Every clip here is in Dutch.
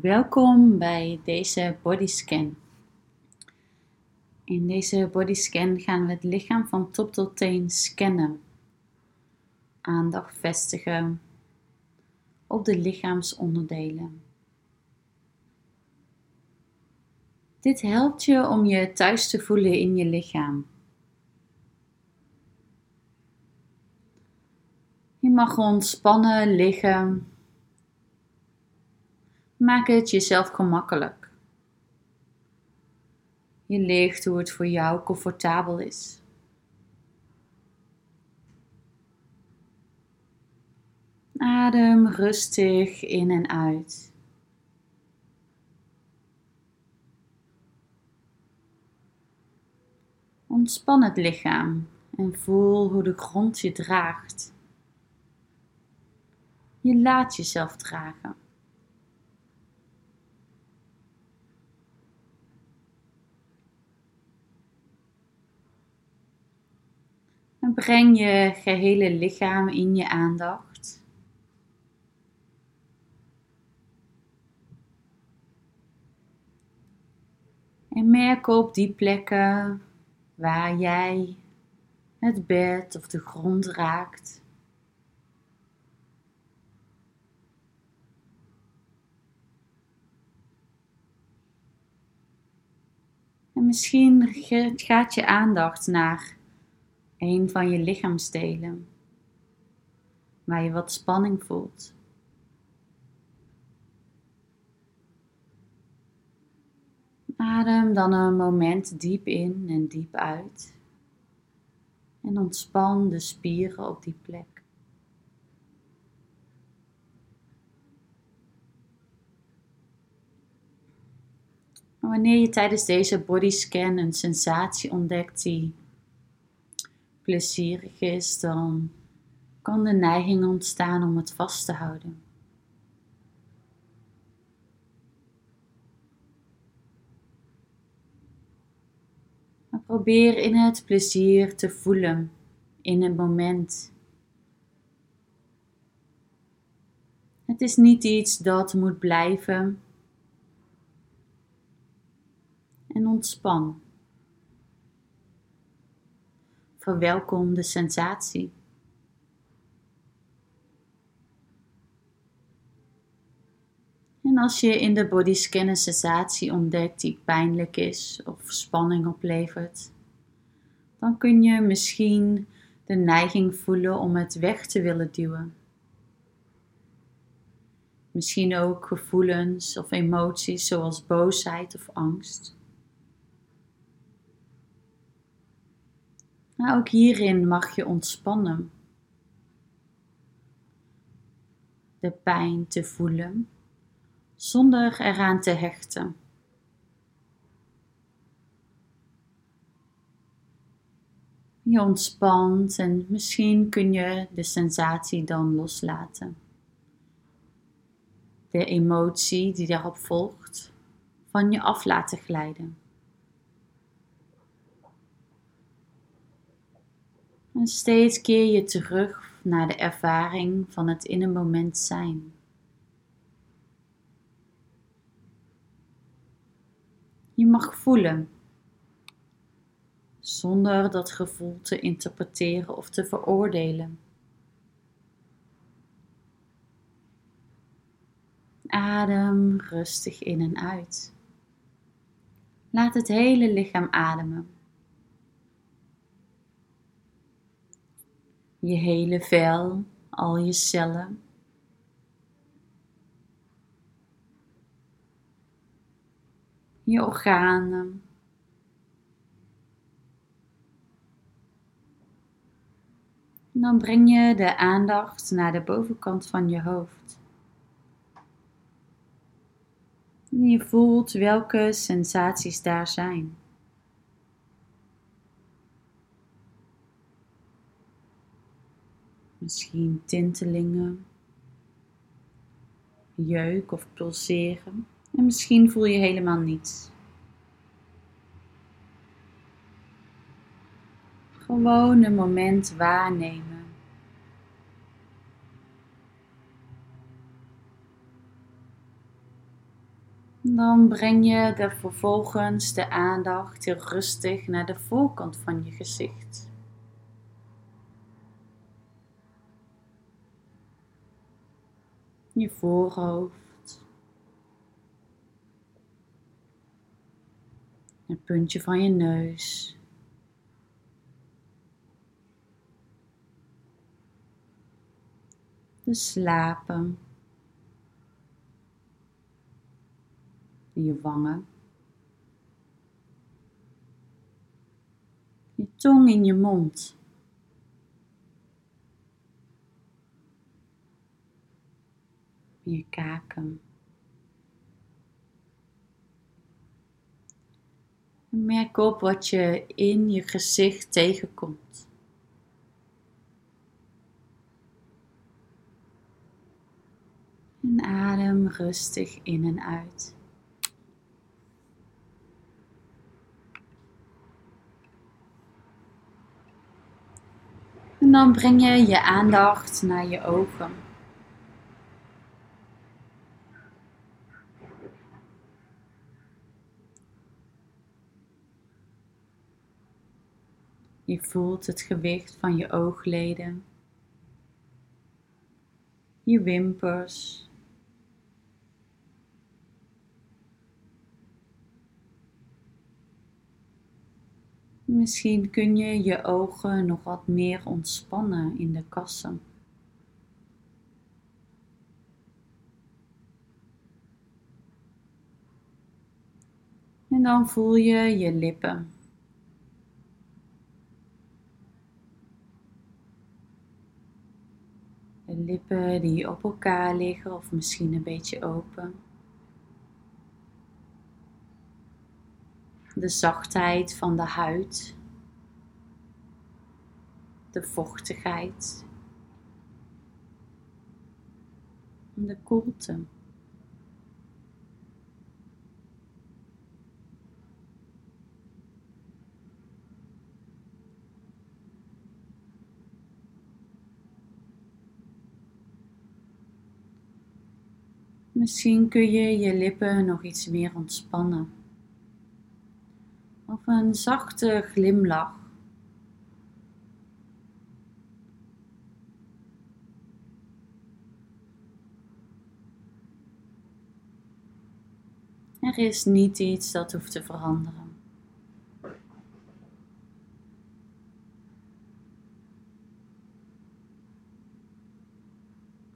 Welkom bij deze bodyscan. In deze bodyscan gaan we het lichaam van top tot teen scannen. Aandacht vestigen op de lichaamsonderdelen. Dit helpt je om je thuis te voelen in je lichaam. Je mag ontspannen liggen Maak het jezelf gemakkelijk. Je ligt hoe het voor jou comfortabel is. Adem rustig in en uit. Ontspan het lichaam en voel hoe de grond je draagt. Je laat jezelf dragen. En breng je gehele lichaam in je aandacht. En merk op die plekken waar jij het bed of de grond raakt. En misschien gaat je aandacht naar een van je lichaamsdelen waar je wat spanning voelt. Adem dan een moment diep in en diep uit. En ontspan de spieren op die plek. Wanneer je tijdens deze bodyscan een sensatie ontdekt die plezierig is, dan kan de neiging ontstaan om het vast te houden. Probeer in het plezier te voelen in het moment. Het is niet iets dat moet blijven. En ontspan. Verwelkom de sensatie. En als je in de bodyscan een sensatie ontdekt die pijnlijk is of spanning oplevert, dan kun je misschien de neiging voelen om het weg te willen duwen. Misschien ook gevoelens of emoties zoals boosheid of angst. Maar ook hierin mag je ontspannen. De pijn te voelen zonder eraan te hechten. Je ontspant en misschien kun je de sensatie dan loslaten. De emotie die daarop volgt, van je af laten glijden. En steeds keer je terug naar de ervaring van het in een moment zijn. Je mag voelen, zonder dat gevoel te interpreteren of te veroordelen. Adem rustig in en uit. Laat het hele lichaam ademen. Je hele vel, al je cellen. Je organen. En dan breng je de aandacht naar de bovenkant van je hoofd. En je voelt welke sensaties daar zijn. Misschien tintelingen, jeuk of pulseren. En misschien voel je helemaal niets. Gewoon een moment waarnemen. Dan breng je de vervolgens de aandacht heel rustig naar de voorkant van je gezicht. Je voorhoofd. Het puntje van je neus. De slapen. je wangen. Je tong in je mond. Je kaken. Merk op wat je in je gezicht tegenkomt. En adem rustig in en uit. En dan breng je je aandacht naar je ogen. Je voelt het gewicht van je oogleden, je wimpers, Misschien kun je je ogen nog wat meer ontspannen in de kassen. En dan voel je je lippen. De lippen die op elkaar liggen of misschien een beetje open. de zachtheid van de huid, de vochtigheid, de koelte. Misschien kun je je lippen nog iets meer ontspannen of een zachte glimlach. Er is niet iets dat hoeft te veranderen.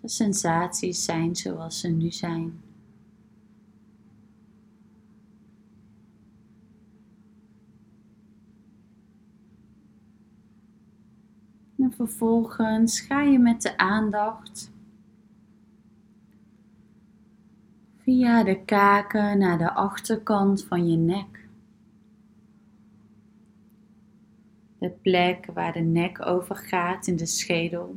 De sensaties zijn zoals ze nu zijn. En vervolgens ga je met de aandacht via de kaken naar de achterkant van je nek. De plek waar de nek overgaat in de schedel.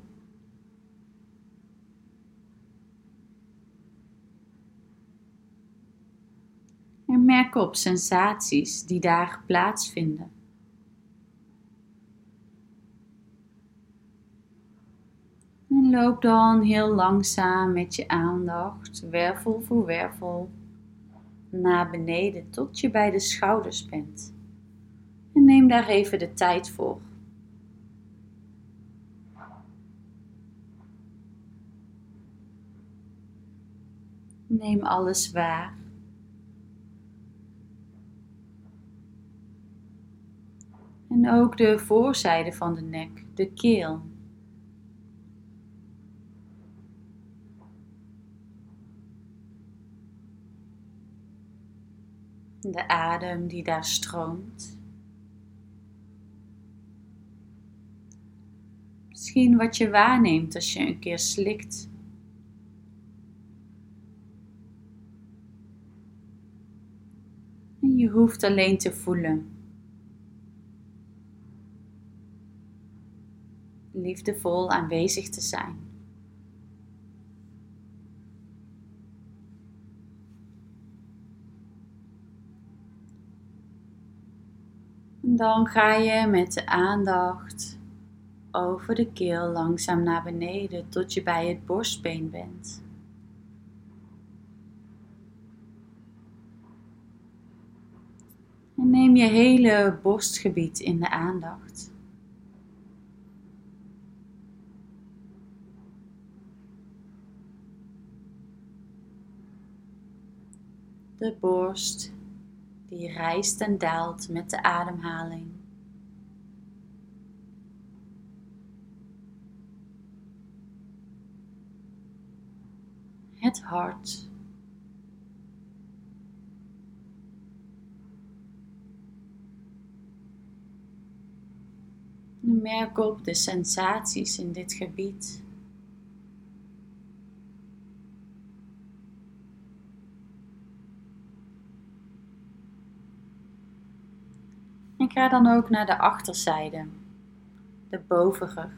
Op sensaties die daar plaatsvinden. En loop dan heel langzaam met je aandacht, wervel voor wervel, naar beneden tot je bij de schouders bent. En neem daar even de tijd voor. Neem alles waar. En ook de voorzijde van de nek, de keel. de adem die daar stroomt. Misschien wat je waarneemt als je een keer slikt. En je hoeft alleen te voelen. Liefdevol aanwezig te zijn. dan ga je met de aandacht over de keel langzaam naar beneden tot je bij het borstbeen bent. neem je hele borstgebied in de aandacht. De borst die rijst en daalt met de ademhaling. Het hart. Merk op de sensaties in dit gebied. Ga dan ook naar de achterzijde, de bovenrug.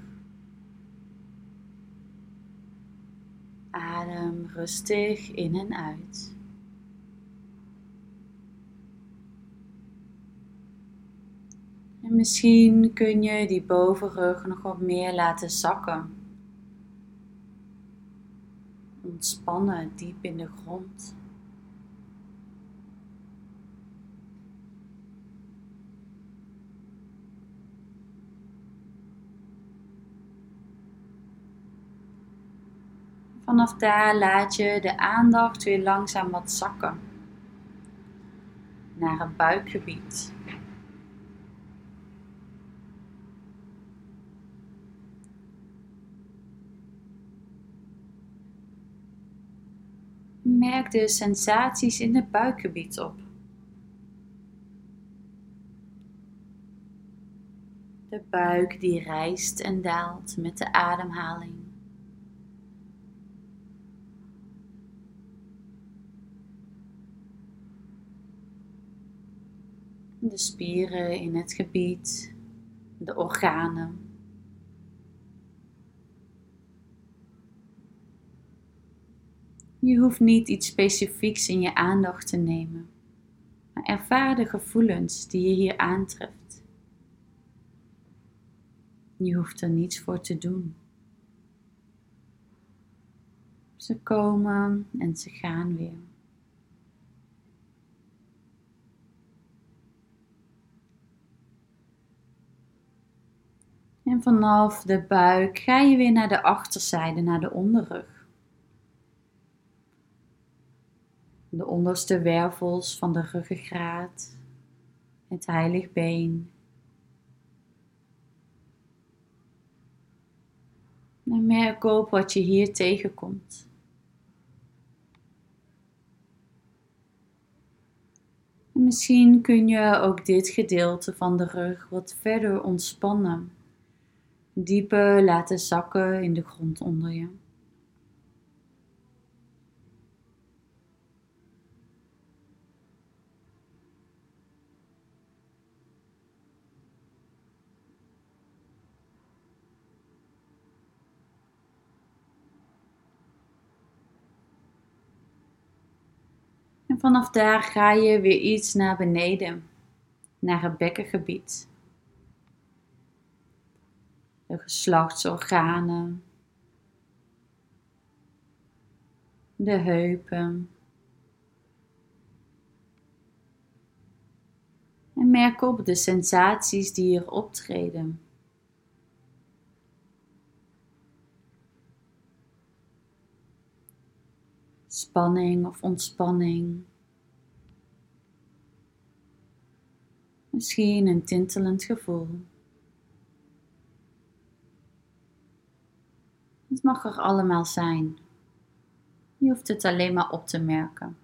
Adem rustig in en uit. En misschien kun je die bovenrug nog wat meer laten zakken. Ontspannen diep in de grond. Vanaf daar laat je de aandacht weer langzaam wat zakken naar het buikgebied. Merk de sensaties in het buikgebied op. De buik die rijst en daalt met de ademhaling. De spieren in het gebied, de organen. Je hoeft niet iets specifieks in je aandacht te nemen, maar ervaar de gevoelens die je hier aantreft. Je hoeft er niets voor te doen. Ze komen en ze gaan weer. En vanaf de buik ga je weer naar de achterzijde, naar de onderrug. de onderste wervels van de ruggengraat, het heilig been. En merk op wat je hier tegenkomt. En misschien kun je ook dit gedeelte van de rug wat verder ontspannen, dieper laten zakken in de grond onder je. En vanaf daar ga je weer iets naar beneden, naar het bekkengebied. De geslachtsorganen, de heupen. En merk op de sensaties die hier optreden. spanning of ontspanning. Misschien een tintelend gevoel. Het mag er allemaal zijn. Je hoeft het alleen maar op te merken.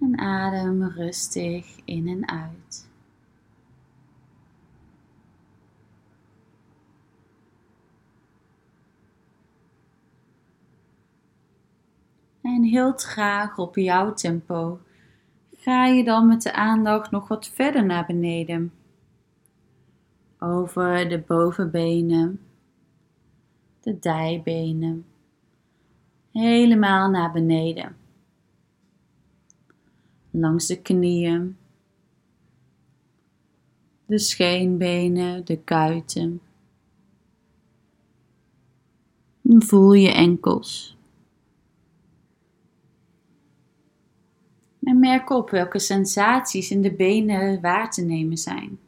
En adem rustig in en uit. En heel traag op jouw tempo ga je dan met de aandacht nog wat verder naar beneden. Over de bovenbenen, de dijbenen, helemaal naar beneden. Langs de knieën, de scheenbenen, de kuiten. voel je enkels En merk op welke sensaties in de benen waar te nemen zijn.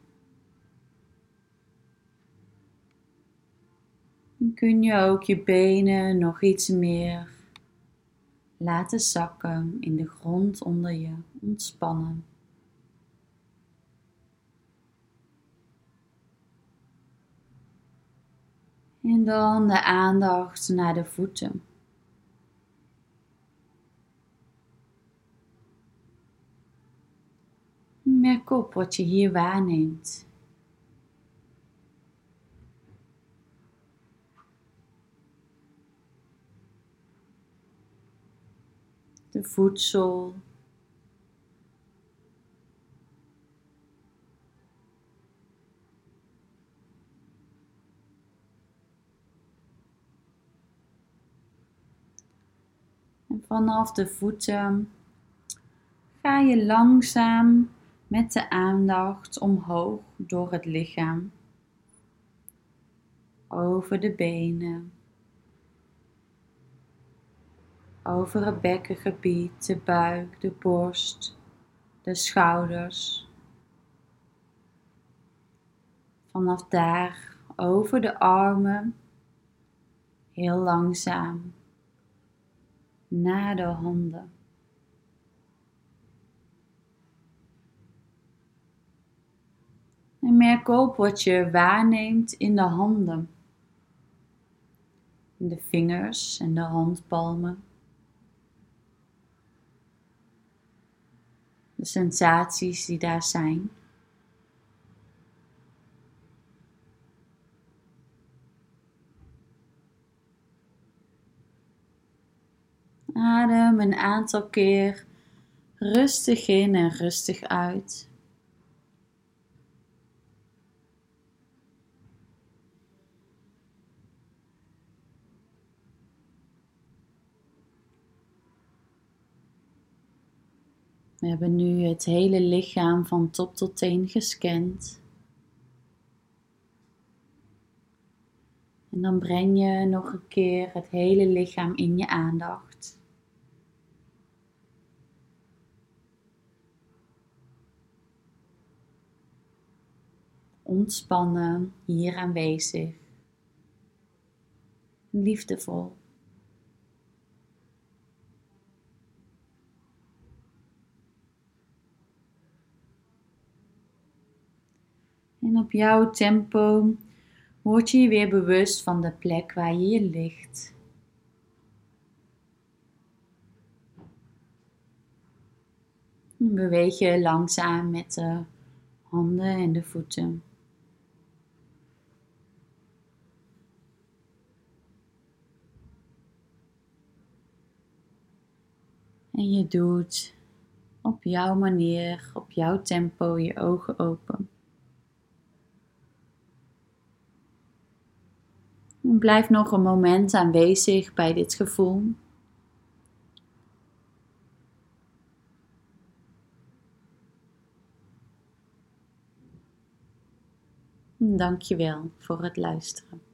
Dan kun je ook je benen nog iets meer laten zakken in de grond onder je, ontspannen. En dan de aandacht naar de voeten. Merk op wat je hier waarneemt. De voedsel. En vanaf de voeten ga je langzaam met de aandacht omhoog door het lichaam, over de benen, over het bekkengebied, de buik, de borst, de schouders. Vanaf daar over de armen, heel langzaam naar de handen. En merk op wat je waarneemt in de handen. De vingers en de handpalmen. De sensaties die daar zijn. Adem een aantal keer rustig in en rustig uit. We hebben nu het hele lichaam van top tot teen gescand. En dan breng je nog een keer het hele lichaam in je aandacht. Ontspannen, hier aanwezig. Liefdevol. En op jouw tempo word je je weer bewust van de plek waar je hier ligt. Beweeg je langzaam met de handen en de voeten. En je doet op jouw manier, op jouw tempo, je ogen open. Blijf nog een moment aanwezig bij dit gevoel. Dank je wel voor het luisteren.